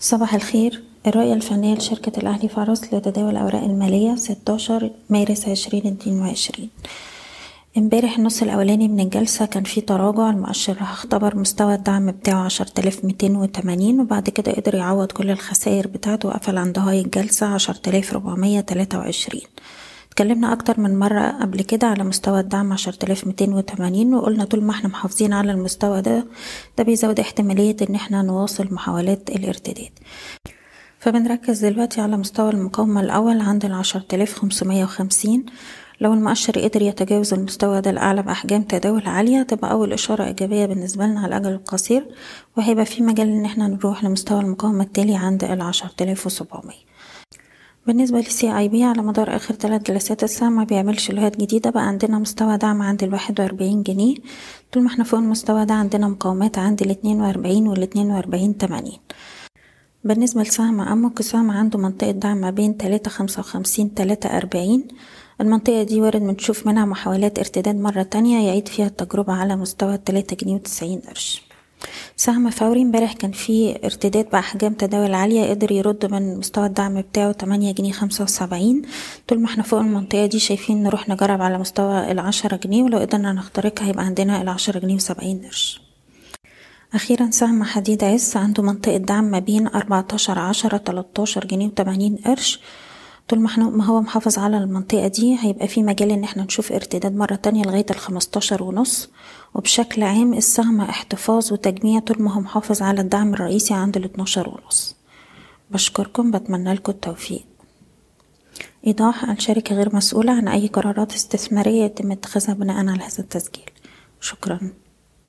صباح الخير. الرؤية الفنية لشركة الأهلي فارس لتداول الأوراق المالية 16 مارس 2022 امبارح النص الأولاني من الجلسة كان فيه تراجع. المؤشر اختبر مستوى الدعم بتاعه 10280 وبعد كده قدر يعوض كل الخسائر بتاعته وقفل عند هاي الجلسة 10423 اتكلمنا أكتر من مرة قبل كده على مستوى الدعم عشرة آلاف ميتين وتمانين وقلنا طول ما إحنا محافظين على المستوى ده ده بيزود احتمالية إن إحنا نواصل محاولات الارتداد. فبنركز دلوقتي على مستوى المقاومة الأول عند العشرة آلاف خمسمية وخمسين. لو المؤشر قدر يتجاوز المستوى ده الأعلى بأحجام تداول عالية تبقى أول إشارة إيجابية بالنسبة لنا على الأجل القصير وهيبقى في مجال إن إحنا نروح لمستوى المقاومة التالي عند العشرة آلاف وسبعمية. بالنسبة للسي آي بي على مدار آخر ثلاث جلسات السهم ما بيعملش لوهات جديدة بقى عندنا مستوى دعم عند الواحد وأربعين جنيه. طول ما إحنا فوق المستوى ده عندنا مقاومات عند الاتنين وأربعين والاتنين وأربعين تمانين. بالنسبة لسهم أمك السهم عنده منطقة دعم ما بين تلاتة خمسة وخمسين تلاتة أربعين. المنطقة دي وارد بنشوف منها محاولات ارتداد مرة تانية يعيد فيها التجربة على مستوى تلاتة جنيه وتسعين قرش. سهم فوري امبارح كان فيه ارتداد بأحجام تداول عالية قدر يرد من مستوى الدعم بتاعه تمانية جنيه خمسة وسبعين. طول ما إحنا فوق المنطقة دي شايفين نروح نجرب على مستوى العشرة جنيه ولو قدرنا نخترقها هيبقى عندنا العشرة جنيه وسبعين قرش. أخيرا سهم حديد عز عنده منطقة دعم ما بين أربعتاشر عشرة تلاتاشر جنيه وتمانين قرش. طول ما إحنا ما هو محافظ على المنطقة دي هيبقى في مجال إن إحنا نشوف ارتداد مرة تانية لغاية الخمستاشر ونص. وبشكل عام السهم احتفاظ وتجميع طول ما هو محافظ على الدعم الرئيسي عند الاتناشر ونص. بشكركم بتمنى لكم التوفيق. إيضاح الشركة غير مسؤولة عن أي قرارات استثمارية يتم اتخاذها بناء على هذا التسجيل. شكرا.